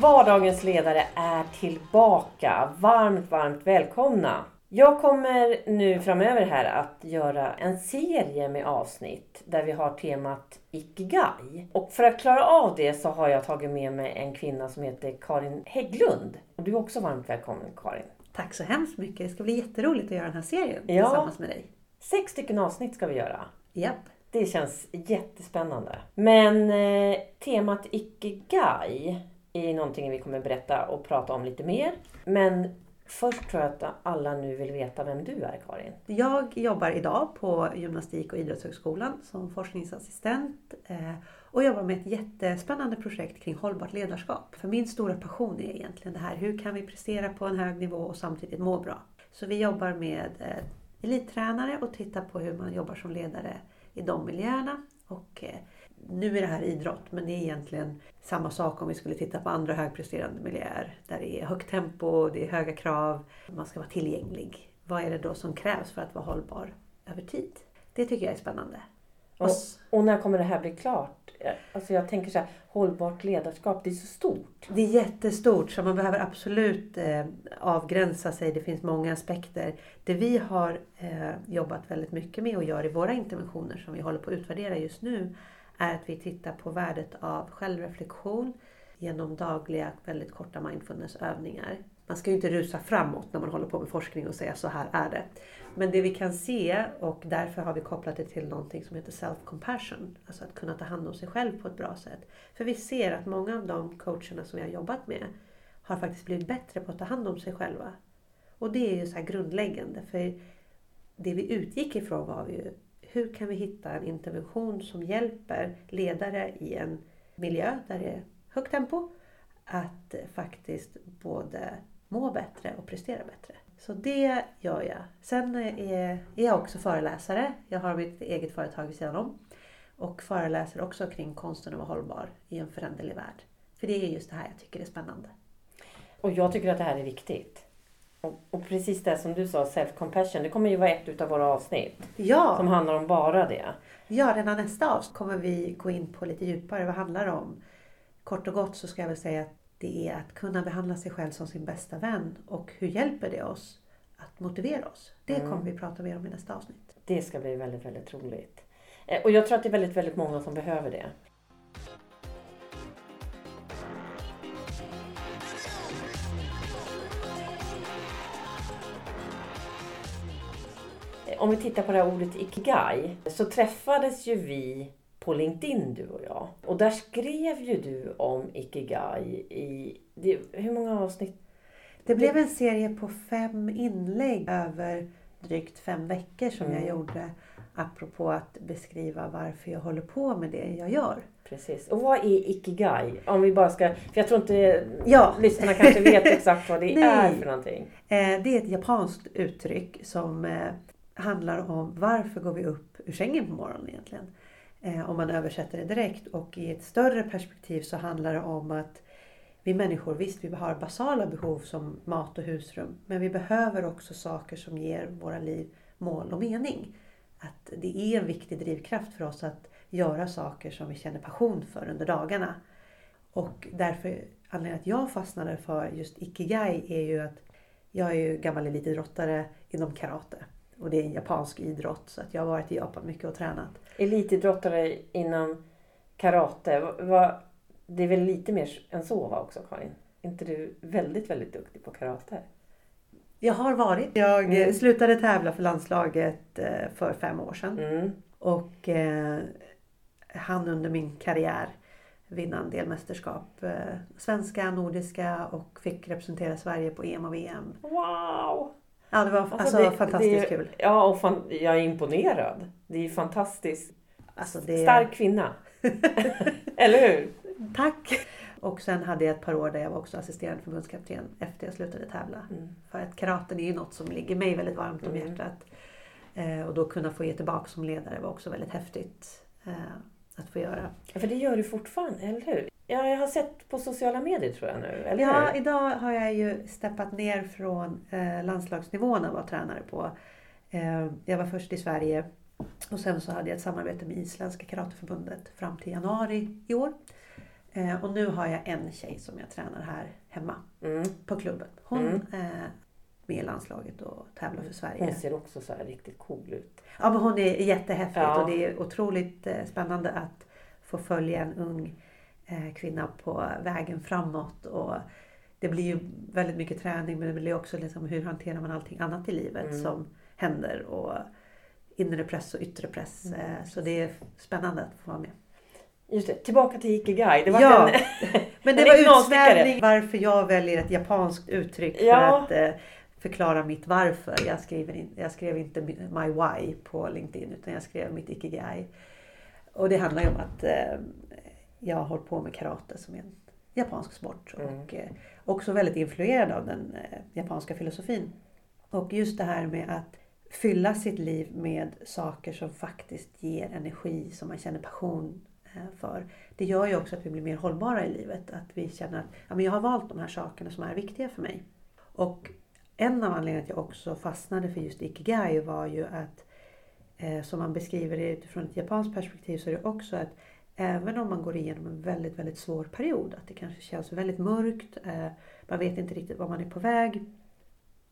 Vardagens ledare är tillbaka. Varmt, varmt välkomna! Jag kommer nu framöver här att göra en serie med avsnitt där vi har temat Ikigai. Och för att klara av det så har jag tagit med mig en kvinna som heter Karin Hägglund. Och du är också varmt välkommen Karin. Tack så hemskt mycket. Det ska bli jätteroligt att göra den här serien Ja. tillsammans med dig. Sex stycken avsnitt ska vi göra. Japp. Det känns jättespännande. Men eh, temat Ikigai är någonting vi kommer berätta och prata om lite mer. Men först tror jag att alla nu vill veta vem du är Karin. Jag jobbar idag på Gymnastik och idrottshögskolan som forskningsassistent eh, och jobbar med ett jättespännande projekt kring hållbart ledarskap. För min stora passion är egentligen det här, hur kan vi prestera på en hög nivå och samtidigt må bra? Så vi jobbar med eh, elittränare och tittar på hur man jobbar som ledare i de miljöerna. Och eh, nu är det här idrott, men det är egentligen samma sak om vi skulle titta på andra högpresterande miljöer. Där det är högt tempo, det är höga krav, man ska vara tillgänglig. Vad är det då som krävs för att vara hållbar över tid? Det tycker jag är spännande. Och, Och när kommer det här bli klart? Alltså jag tänker så här, hållbart ledarskap, det är så stort. Det är jättestort så man behöver absolut eh, avgränsa sig. Det finns många aspekter. Det vi har eh, jobbat väldigt mycket med och gör i våra interventioner som vi håller på att utvärdera just nu är att vi tittar på värdet av självreflektion genom dagliga väldigt korta mindfulnessövningar. Man ska ju inte rusa framåt när man håller på med forskning och säga så här är det. Men det vi kan se och därför har vi kopplat det till någonting som heter self-compassion. Alltså att kunna ta hand om sig själv på ett bra sätt. För vi ser att många av de coacherna som vi har jobbat med har faktiskt blivit bättre på att ta hand om sig själva. Och det är ju så här grundläggande. För det vi utgick ifrån var ju hur kan vi hitta en intervention som hjälper ledare i en miljö där det är högt tempo att faktiskt både må bättre och prestera bättre. Så det gör jag. Sen är jag också föreläsare. Jag har mitt eget företag vid sidan om. Och föreläser också kring konsten att vara hållbar i en föränderlig värld. För det är just det här jag tycker är spännande. Och jag tycker att det här är viktigt. Och, och precis det som du sa, self-compassion, det kommer ju vara ett utav våra avsnitt. Ja! Som handlar om bara det. Ja, redan nästa avsnitt kommer vi gå in på lite djupare vad det handlar om. Kort och gott så ska jag väl säga att det är att kunna behandla sig själv som sin bästa vän och hur hjälper det oss att motivera oss? Det Mm. kommer vi prata mer om i nästa avsnitt. Det ska bli väldigt, väldigt roligt. Eh, Och jag tror att det är väldigt, väldigt många som behöver det. Om vi tittar på det här ordet ikigai så träffades ju vi på LinkedIn du och jag. Och där skrev ju du om ikigai i... Det, hur många avsnitt? Det blev en serie på fem inlägg över drygt fem veckor som jag Mm. gjorde apropå att beskriva varför jag håller på med det jag gör. Precis. Och vad är ikigai? Om vi bara ska... För jag tror inte Ja. lyssnarna kanske vet exakt vad det är för någonting. Eh, Det är ett japanskt uttryck som eh, handlar om varför går vi upp ur sängen på morgonen egentligen. Eh, Om man översätter det direkt och i ett större perspektiv så handlar det om att vi människor, visst vi har basala behov som mat och husrum. Men vi behöver också saker som ger våra liv mål och mening. Att det är en viktig drivkraft för oss att göra saker som vi känner passion för under dagarna. Och därför, anledningen att jag fastnade för just Ikigai är ju att jag är ju gammal elitidrottare inom karate. Och det är en japansk idrott så att jag har varit i Japan mycket och tränat. Elitidrottare inom karate. Va- det är väl lite mer än så va också Karin? Är inte du väldigt, väldigt duktig på karate? Jag har varit. Jag Mm. slutade tävla för landslaget eh, för fem år sedan. Mm. Och eh, hann under min karriär vinna en del mästerskap. Eh, svenska, nordiska och fick representera Sverige på EM och VM. Wow! Ja, det var alltså, det- fantastiskt det är- kul. Ja, och fan, jag är imponerad. Det är fantastiskt. Alltså, det... Stark kvinna. Eller hur? Tack! Och sen hade jag ett par år där jag var också assisterande förbundskapten efter jag slutade tävla. Mm. För att karaten är ju något som ligger mig väldigt varmt om Mm. hjärtat. Eh, och då kunna få ge tillbaka som ledare var också väldigt häftigt eh, att få göra. Ja, för det gör du fortfarande, eller hur? Ja, jag har sett på sociala medier tror jag nu, eller Ja, hur? idag har jag ju steppat ner från eh, landslagsnivån att vara tränare på. Eh, jag var först i Sverige och sen så hade jag ett samarbete med Isländska karateförbundet fram till januari i år. Eh, och nu har jag en tjej som jag tränar här hemma Mm. på klubben. Hon Mm. är med i landslaget och tävlar för Sverige. Hon ser också så här riktigt cool ut. Ja, men hon är jättehäftig Ja. och det är otroligt eh, spännande att få följa en ung eh, kvinna på vägen framåt. Och det blir ju väldigt mycket träning men det blir också liksom hur hanterar man allting annat i livet Mm. som händer. Och inre press och yttre press. Mm. Eh, Så det är spännande att få vara med. Just det, tillbaka till Ikigai. Det var Ja. en, Men En det var liten avstickare. utsvävning varför jag väljer ett japanskt uttryck Ja. för att eh, förklara mitt varför. Jag, skriver in, jag skrev inte my why på LinkedIn utan jag skrev mitt ikigai. Och det handlar ju om att eh, jag har hållit på med karate som är en japansk sport Mm. och eh, också väldigt influerad av den eh, japanska filosofin. Och just det här med att fylla sitt liv med saker som faktiskt ger energi, som man känner passion eh, för. Det gör ju också att vi blir mer hållbara i livet. Att vi känner att ja, men jag har valt de här sakerna som är viktiga för mig. Och en av anledningarna att jag också fastnade för just Ikigai var ju att, som man beskriver det utifrån ett japanskt perspektiv, så är det också att även om man går igenom en väldigt, väldigt svår period, att det kanske känns väldigt mörkt, eh, man vet inte riktigt var man är på väg,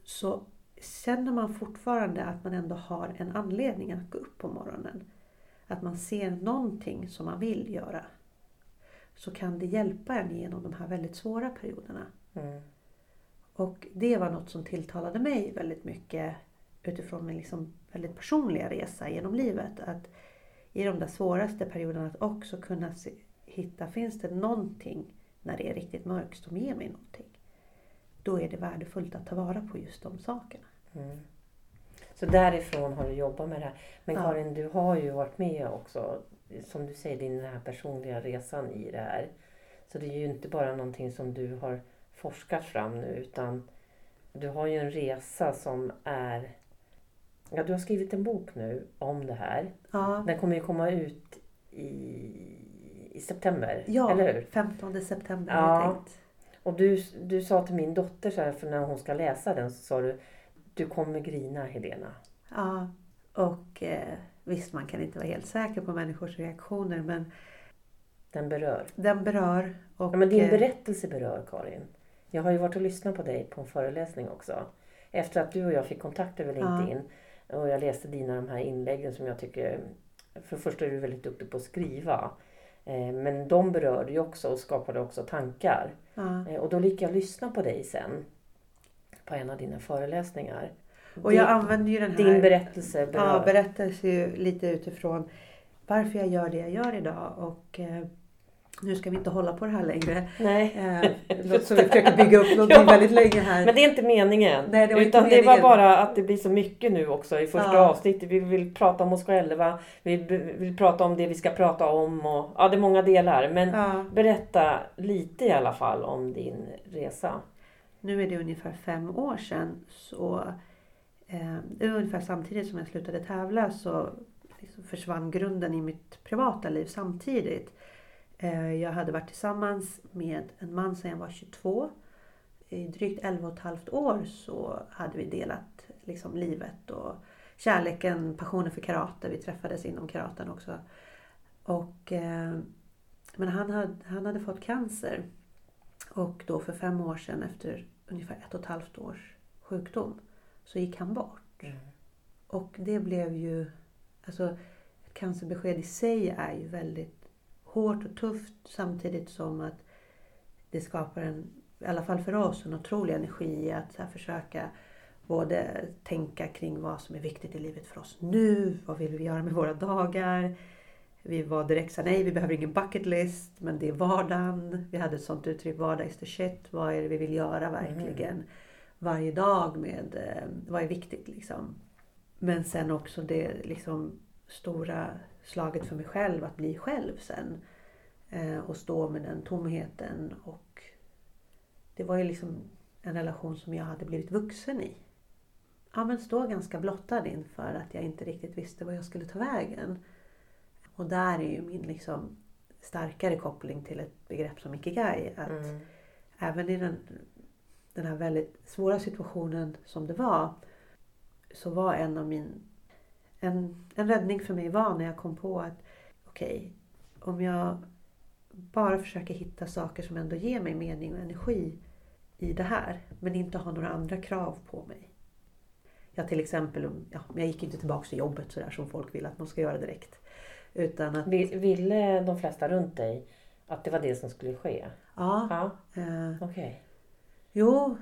så känner man fortfarande att man ändå har en anledning att gå upp på morgonen. Att man ser någonting som man vill göra. Så kan det hjälpa en genom de här väldigt svåra perioderna. mm. Och det var något som tilltalade mig väldigt mycket utifrån min liksom väldigt personliga resa genom livet. Att i de där svåraste perioderna att också kunna se, hitta, finns det någonting när det är riktigt mörkt som ger mig någonting? Då är det värdefullt att ta vara på just de sakerna. Mm. Så därifrån har du jobbat med det här. Men Ja. Karin, du har ju varit med också, som du säger, din här personliga resan i det här. Så det är ju inte bara någonting som du har forskat fram nu utan du har ju en resa som är... Ja, du har skrivit en bok nu om det här. Ja, Den kommer ju komma ut i, i september, ja eller hur? 15 september Ja. har jag tänkt. Och du, du sa till min dotter så här, för när hon ska läsa den så sa du Du kommer grina Helena. Ja, och eh, visst man kan inte vara helt säker på människors reaktioner men Den berör. den berör. Och, Ja, men din eh, berättelse berör Karin. Jag har ju varit och lyssnat på dig på en föreläsning också. Efter att du och jag fick kontakt över Ja. Och jag läste dina de här inläggen som jag tycker... För det första är du väldigt duktig på att skriva. Eh, Men de berörde ju också och skapade också tankar. ja. Eh, Och då gick jag lyssna på dig sen. På en av dina föreläsningar. Och jag använder ju den här Din berättelse berör. ja, berättelse ju lite utifrån varför jag gör det jag gör idag. Och eh, nu ska vi inte hålla på det här längre. Nej. Eh, något som vi försöker bygga upp någonting Ja. väldigt länge här. Men det är inte meningen. Nej, det var Utan det var meningen. bara att det blir så mycket nu också i första Ja. avsnittet. Vi vill prata om oss själva. Vi vill prata om det vi ska prata om. Och, ja, det är många delar. Men Ja, berätta lite i alla fall om din resa. nu är det ungefär fem år sedan. Så, eh, det var ungefär samtidigt som jag slutade tävla så liksom försvann grunden i mitt privata liv samtidigt. Eh, jag hade varit tillsammans med en man sedan jag var 22. I drygt 11 och ett halvt år så hade vi delat liksom, livet och kärleken, passionen för karate. Vi träffades inom karaten också. Och, eh, men han hade, han hade fått cancer. Och då för fem år sedan efter ungefär ett och ett halvt års sjukdom så gick han bort. Och det blev ju, alltså ett cancerbesked i sig är ju väldigt hårt och tufft samtidigt som att det skapar en, i alla fall för oss, en otrolig energi i att försöka både tänka kring vad som är viktigt i livet för oss nu, vad vill vi göra med våra dagar. Vi var direkt så här, nej vi behöver ingen bucket list, men det är vardagen. Vi hade ett sånt uttryck, vardag is the shit. Vad är det vi vill göra verkligen? Varje dag med, eh, vad är viktigt liksom. Men sen också det liksom stora slaget för mig själv att bli själv sen. Eh, och stå med den tomheten. Och det var ju liksom en relation som jag hade blivit vuxen i. Ja men stå ganska blottad inför att jag inte riktigt visste vad jag skulle ta vägen. Och där är ju min liksom starkare koppling till ett begrepp som ikigai. Att Mm. även i den, den här väldigt svåra situationen som det var så var en av min... En, en räddning för mig var när jag kom på att okej, om jag bara försöka hitta saker som ändå ger mig mening och energi i det här. Men inte ha några andra krav på mig. Jag till exempel, ja, jag gick inte tillbaka till jobbet sådär som folk vill att man ska göra direkt. Utan att, Ville de flesta runt dig att det var det som skulle ske? ja, Ja, eh, okej. Jo,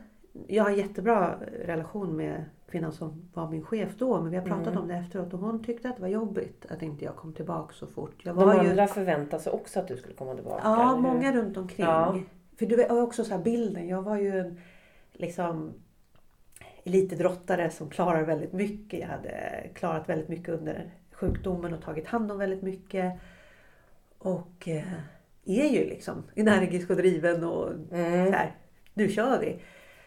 jag har en jättebra relation med kvinnan som var min chef då. Men vi har pratat Mm. om det efteråt och hon tyckte att det var jobbigt att inte jag kom tillbaka så fort. Jag De var ju, andra förväntade sig också att du skulle komma tillbaka? ja, många runt omkring. Ja. För du har också så här bilden. Jag var ju en liksom elitidrottare som klarar väldigt mycket. Jag hade klarat väldigt mycket under sjukdomen och tagit hand om väldigt mycket. Och eh, är ju liksom energisk och driven och Mm. så här, nu kör vi.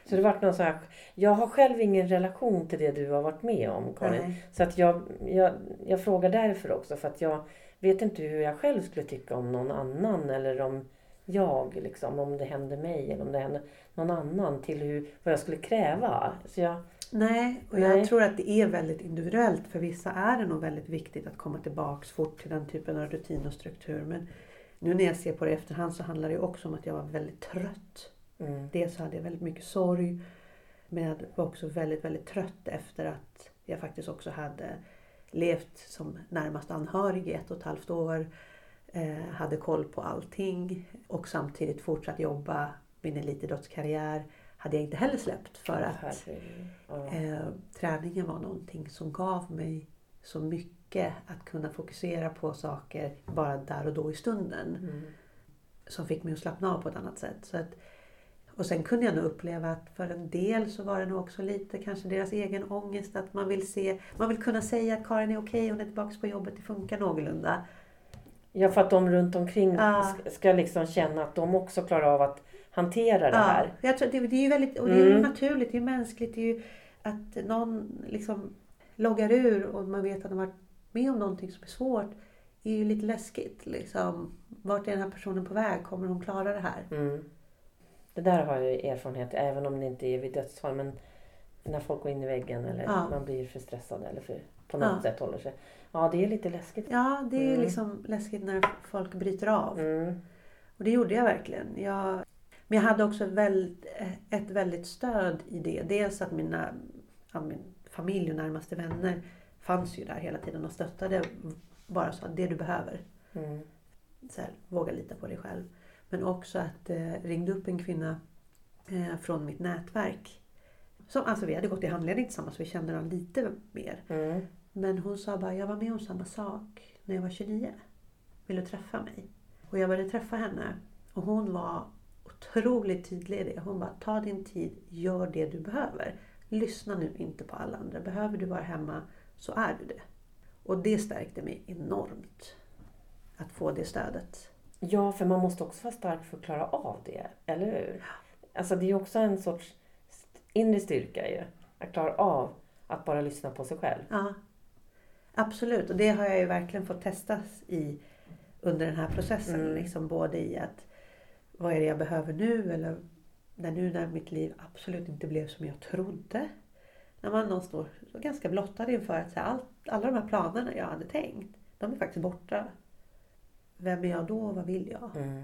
Så det vart någon så här, jag har själv ingen relation till det du har varit med om Karin. Nej. Så att jag, jag, jag frågar därför också för att jag vet inte hur jag själv skulle tycka om någon annan eller om jag, liksom, om det hände mig eller om det hände någon annan till hur, vad jag skulle kräva. Så jag, Nej, och Nej. jag tror att det är väldigt individuellt. För vissa är det nog väldigt viktigt att komma tillbaks fort till den typen av rutin och struktur. Men nu när jag ser på det i efterhand så handlar det också om att jag var väldigt trött. Mm, Dels hade jag väldigt mycket sorg. Men jag var också väldigt, väldigt trött efter att jag faktiskt också hade levt som närmast anhörig i ett och ett halvt år. Eh, hade koll på allting och samtidigt fortsatt jobba min elitidrottskarriär hade jag inte heller släppt för att. Eh, träningen var någonting som gav mig så mycket att kunna fokusera på saker bara där och då i stunden. Mm. Som fick mig att slappna av på ett annat sätt. Så att, och sen kunde jag nog uppleva att för en del så var det nog också lite kanske deras egen ångest. Att man vill se, man vill kunna säga att Karin är okej, hon är tillbaka på jobbet, det funkar någorlunda. Ja, för att de runt omkring Ja. ska- liksom känna att de också klarar av att hantera det här. Ja, jag tror, det, det är ju väldigt, och det är ju Mm. naturligt, det är mänskligt. Det är ju att någon liksom loggar ur och man vet att de varit med om någonting som är svårt. är ju lite läskigt. Liksom. Vart är den här personen på väg? Kommer hon klara det här? Mm. Det där har jag ju erfarenhet även om det inte är vid dödsfall. Men när folk går in i väggen eller Ja. man blir för stressad eller för, på något Ja. sätt håller sig. Ja, det är lite läskigt. Ja, det är Mm. liksom läskigt när folk bryter av. Mm. Och det gjorde jag verkligen. Jag, men jag hade också väldigt, ett väldigt stöd i det. Dels att mina ja, min familj och närmaste vänner fanns ju där hela tiden och stöttade. Bara sa det du behöver. Mm. Så här, våga lita på dig själv. Men också att eh, ringde upp en kvinna eh, från mitt nätverk. Som, alltså vi hade gått i handledning tillsammans så vi kände varandra lite mer. Mm. Men hon sa bara, jag var med om samma sak när jag var 29. Vill du träffa mig? Och jag började träffa henne. Och hon var otroligt tydlig i det. Hon bara, ta din tid, gör det du behöver. Lyssna nu inte på alla andra. Behöver du vara hemma så är du det. Och det stärkte mig enormt. Att få det stödet. Ja, för man måste också vara stark för att klara av det. Eller hur? Alltså det är ju också en sorts inre styrka ju. Att klara av att bara lyssna på sig själv. Ja, absolut. Och det har jag ju verkligen fått testas i under den här processen. Mm. Liksom både i att vad är det jag behöver nu? Eller när nu när mitt liv absolut inte blev som jag trodde. När man någon står ganska blottad inför att så här, allt, alla de här planerna jag hade tänkt, de är faktiskt borta. Vem är jag då? Vad vill jag? Mm.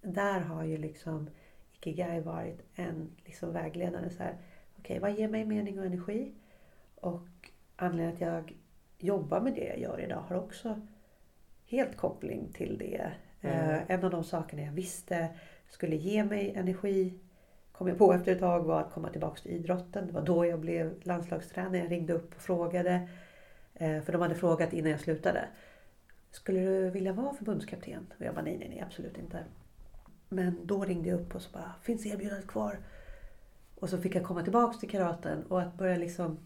Där har ju liksom Ikigai varit en liksom. Så här, Okej, vad ger mig mening och energi? Och anledningen att jag jobbar med det jag gör idag har också helt koppling till det. Mm. Eh, en av de sakerna jag visste skulle ge mig energi kom jag på efter ett tag var att komma tillbaka till idrotten. Det var då jag blev landslagstränare. Jag ringde upp och frågade. Eh, för de hade frågat innan jag slutade. Skulle du vilja vara förbundskapten? Och jag bara nej, nej, nej, absolut inte. Men då ringde jag upp och så bara, finns erbjudandet kvar? Och så fick jag komma tillbaks till karaten och att börja liksom...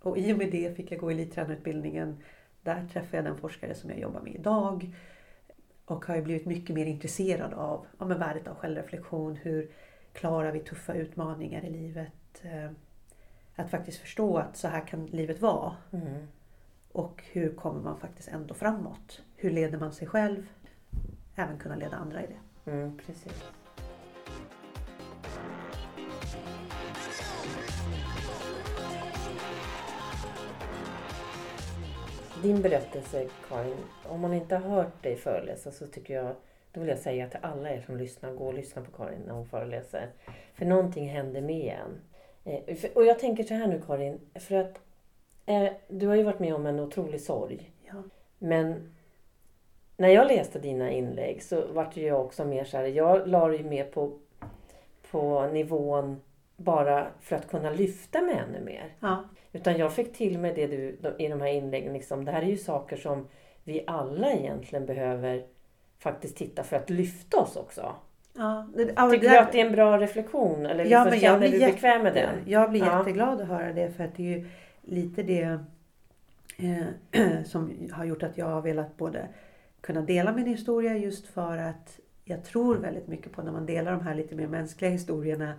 Och i och med det fick jag gå elittränarutbildningen. Där träffade jag den forskare som jag jobbar med idag. Och har ju blivit mycket mer intresserad av ja, men värdet av självreflektion. Hur klarar vi tuffa utmaningar i livet? Eh, Att faktiskt förstå att så här kan livet vara. Mm. Och hur kommer man faktiskt ändå framåt? Hur leder man sig själv? Även kunna leda andra i det. Mm, precis. Din berättelse Karin, om man inte har hört dig föreläsa så tycker jag då vill jag säga till alla er som lyssnar, gå och lyssna på Karin när hon föreläser. För någonting händer med en. Eh, Och jag tänker så här nu Karin, för att eh, du har ju varit med om en otrolig sorg. Ja. Men när jag läste dina inlägg så vart ju jag också mer så här, jag la det ju mer på, på nivån bara för att kunna lyfta mig ännu mer. Ja. Utan jag fick till mig det du i de här inläggen. Liksom, det här är ju saker som vi alla egentligen behöver faktiskt titta för att lyfta oss också. Ja, det, Tycker det du att det är en bra reflektion? Eller Ja, liksom, men jag känner blir du jätte- bekväm med den? Jag blir Ja. jätteglad att höra det för att det är ju lite det eh, som har gjort att jag har velat både kunna dela min historia just för att jag tror väldigt mycket på när man delar de här lite mer mänskliga historierna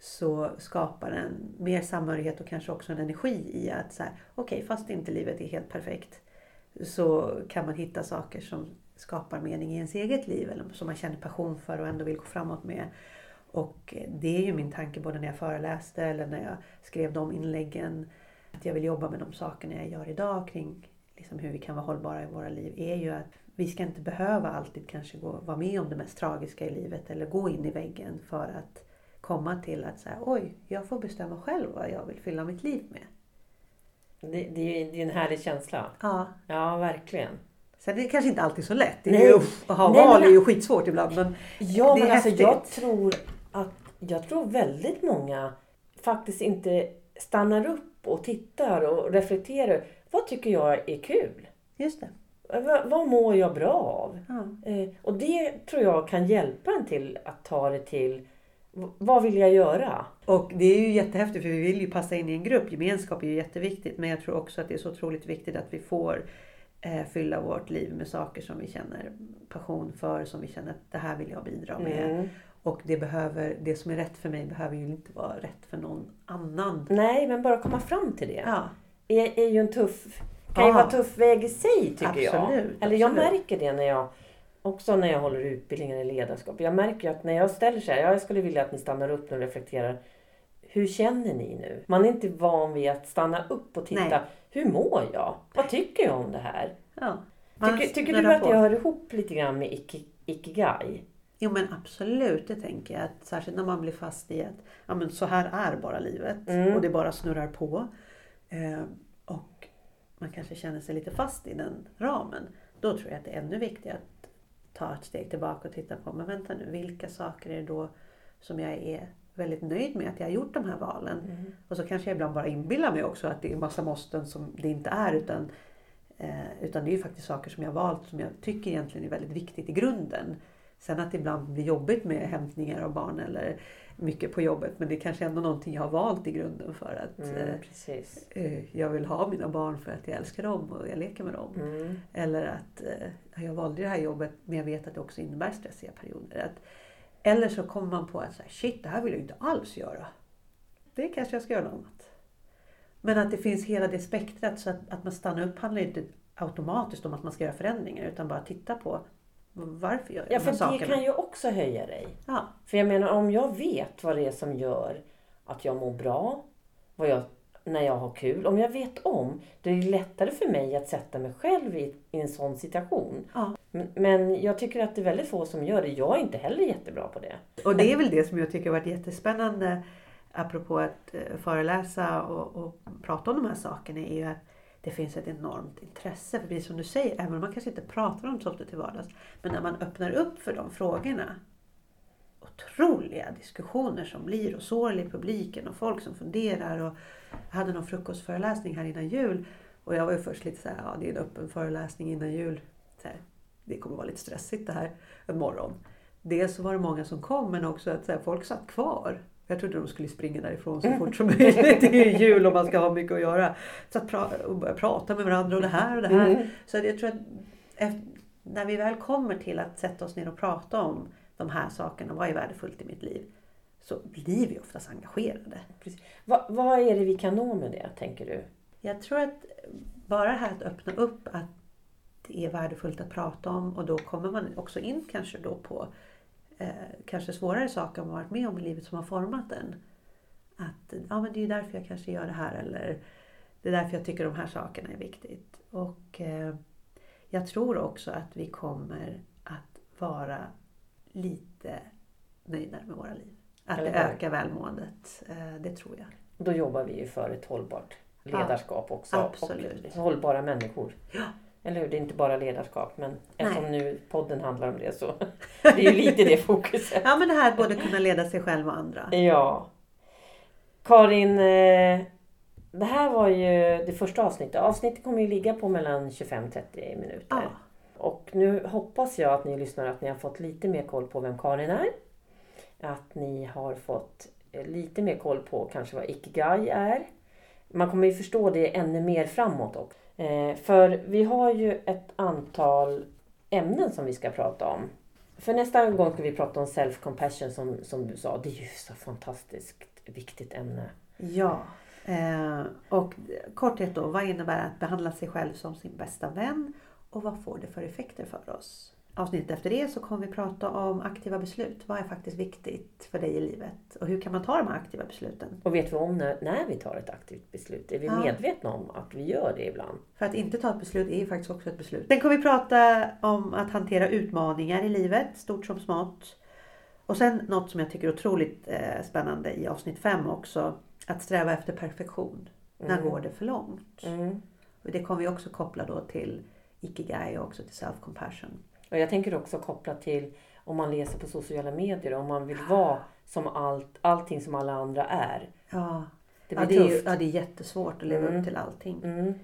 så skapar den mer samhörighet och kanske också en energi i att så här, okej fast inte livet är helt perfekt så kan man hitta saker som skapar mening i ens eget liv eller som man känner passion för och ändå vill gå framåt med. Och det är ju min tanke både när jag föreläste eller när jag skrev de inläggen. Att jag vill jobba med de sakerna jag gör idag kring liksom hur vi kan vara hållbara i våra liv är ju att vi ska inte behöva alltid kanske gå, vara med om det mest tragiska i livet eller gå in i väggen för att komma till att säga oj, jag får bestämma själv vad jag vill fylla mitt liv med. Det, det är ju en härlig känsla. Ja, Ja, verkligen. sen är det kanske inte alltid så lätt. Det är Nej. ju, att ha Nej, val är ju skitsvårt ibland men Ja, men alltså jag häftigt. tror att jag tror väldigt många faktiskt inte stannar upp och tittar och reflekterar. Vad tycker jag är kul? just det. Vad, mår jag bra av? Ja. Eh, och det tror jag kan hjälpa en till att ta det till vad vill jag göra? Och det är ju jättehäftigt för vi vill ju passa in i en grupp. Gemenskap är ju jätteviktigt. Men jag tror också att det är så otroligt viktigt att vi får eh, fylla vårt liv med saker som vi känner passion för. Som vi känner att det här vill jag bidra med. Mm. Och det, behöver, det som är rätt för mig behöver ju inte vara rätt för någon annan. Nej, men bara komma fram till det. Ja, Är, är ju en tuff, kan ju vara tuff väg i sig tycker jag. Absolut, Eller jag märker det när jag också när jag håller utbildningar i ledarskap. Jag märker att när jag ställer så här, ja, jag skulle vilja att ni stannar upp nu och reflekterar. Hur känner ni nu? Man är inte van vid att stanna upp och titta. Nej. Hur mår jag? Vad tycker jag om det här? ja. Tycker, tycker du att på. det hör ihop lite grann med iki, ikigai? Jo men absolut, det tänker jag. Att särskilt när man blir fast i att ja, men så här är bara livet. Mm. Och det bara snurrar på. Eh, man kanske känner sig lite fast i den ramen. Då tror jag att det är ännu viktigare att ta ett steg tillbaka och titta på, men vänta nu, vilka saker är det då som jag är väldigt nöjd med att jag har gjort de här valen. Mm. Och så kanske jag ibland bara inbillar mig också att det är massa måsten som det inte är. Utan, eh, utan det är ju faktiskt saker som jag har valt som jag tycker egentligen är väldigt viktigt i grunden. Sen att det ibland blir jobbigt med hämtningar av barn eller mycket på jobbet. Men det är kanske ändå någonting jag har valt i grunden för att Mm, eh, eh, jag vill ha mina barn för att jag älskar dem och jag leker med dem. Mm. Eller att eh, jag valde det här jobbet men jag vet att det också innebär stressiga perioder. Att, eller så kommer man på att så här, shit, det här vill jag inte alls göra. Det kanske jag ska göra något annat. Men att det finns hela det spektrat så att, att man stannar upp handlar inte automatiskt om att man ska göra förändringar utan bara titta på varför gör jag Ja, de för här det sakerna. kan ju också höja dig. Ja, För jag menar om jag vet vad det är som gör att jag mår bra, vad jag, när jag har kul. Om jag vet om, då är det lättare för mig att sätta mig själv i, i en sån situation. Ja. Men, men jag tycker att det är väldigt få som gör det. Jag är inte heller jättebra på det. och det är väl det som jag tycker har varit jättespännande apropå att eh, föreläsa och, och prata om de här sakerna är ju att det finns ett enormt intresse. För precis som du säger, även om man kanske inte pratar om det så ofta till vardags. Men när man öppnar upp för de frågorna. Otroliga diskussioner som blir och sorl i publiken och folk som funderar. Och jag hade någon frukostföreläsning här innan jul. Och jag var ju först lite så här, ja det är en öppen föreläsning innan jul. Så här, det kommer vara lite stressigt det här en morgon. Dels så var det många som kom men också att så här, folk satt kvar. Jag trodde de skulle springa därifrån så fort som möjligt. Det är ju jul och man ska ha mycket att göra. Så att pra- och börja prata med varandra och det här och det här. Mm. Så jag tror att när vi väl kommer till att sätta oss ner och prata om de här sakerna, vad är värdefullt i mitt liv? Så blir vi oftast engagerade. Va, vad är det vi kan nå med det, tänker du? Jag tror att bara det här att öppna upp att det är värdefullt att prata om och då kommer man också in kanske då på eh, kanske svårare saker man varit med om i livet som har format en. Att ja, men det är därför jag kanske gör det här eller det är därför jag tycker de här sakerna är viktigt. Och eh, jag tror också att vi kommer att vara lite nöjdare med våra liv. Att Eller det ökar välmåendet. Eh, Det tror jag. Då jobbar vi ju för ett hållbart ledarskap också. absolut. Och hållbara människor. Ja. Eller hur? Det är inte bara ledarskap men eftersom nu podden handlar om det så det är ju lite det fokuset. Ja men det här att både kunna leda sig själv och andra. Ja. Karin, eh, det här var ju det första avsnittet. Avsnittet kommer ju ligga på mellan 25-30 minuter. Ja. Och nu hoppas jag att ni lyssnar att ni har fått lite mer koll på vem Karin är. Att ni har fått eh, lite mer koll på kanske vad Ikigai är. Man kommer ju förstå det ännu mer framåt också. Eh, för vi har ju ett antal ämnen som vi ska prata om. För nästa gång ska vi prata om self-compassion som, som du sa. Det är ju så fantastiskt viktigt ämne. Ja. Eh, och korthet då, vad innebär att behandla sig själv som sin bästa vän? Och vad får det för effekter för oss? Avsnittet efter det så kommer vi prata om aktiva beslut. Vad är faktiskt viktigt för dig i livet? Och hur kan man ta de här aktiva besluten? Och vet vi om när, när vi tar ett aktivt beslut? Är vi Ja. medvetna om att vi gör det ibland? För att inte ta ett beslut är ju faktiskt också ett beslut. Sen kommer vi prata om att hantera utmaningar i livet, stort som smått. Och sen något som jag tycker är otroligt eh, spännande i avsnitt 5 också. Att sträva efter perfektion. När går det för långt? Mm. Och det kommer vi också koppla då till Ikigai och också till self-compassion. Och jag tänker också koppla till om man läser på sociala medier, om man vill vara som allt, allting som alla andra är. Ja, Det ja, det är, ju, ja, det är jättesvårt att leva Mm. upp till allting. Mm.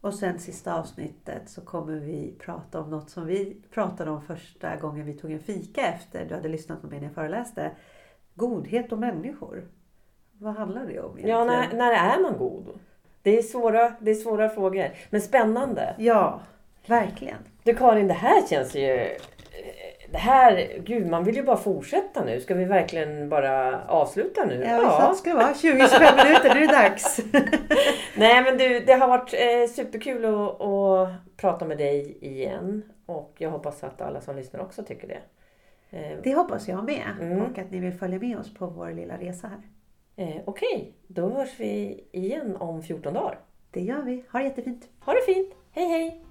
Och sen sista avsnittet så kommer vi prata om något som vi pratade om första gången vi tog en fika efter du hade lyssnat på mig när jag föreläste. Godhet och människor. Vad handlar det om egentligen? Ja, när, när är man god? Det är, svåra, det är svåra frågor, men spännande. Ja, verkligen. Du Karin, det här känns ju... eh, Det här, gud man vill ju bara fortsätta nu. Ska vi verkligen bara avsluta nu? Ja, ska det vara. 20-25 minuter, nu är det dags. Nej men du, det har varit eh, superkul att, att prata med dig igen. Och jag hoppas att alla som lyssnar också tycker det. Eh, Det hoppas jag med. Mm. Och att ni vill följa med oss på vår lilla resa här. eh, Okej, då hörs vi igen om 14 dagar. Det gör vi. Ha det jättefint. Ha det fint! Hej hej!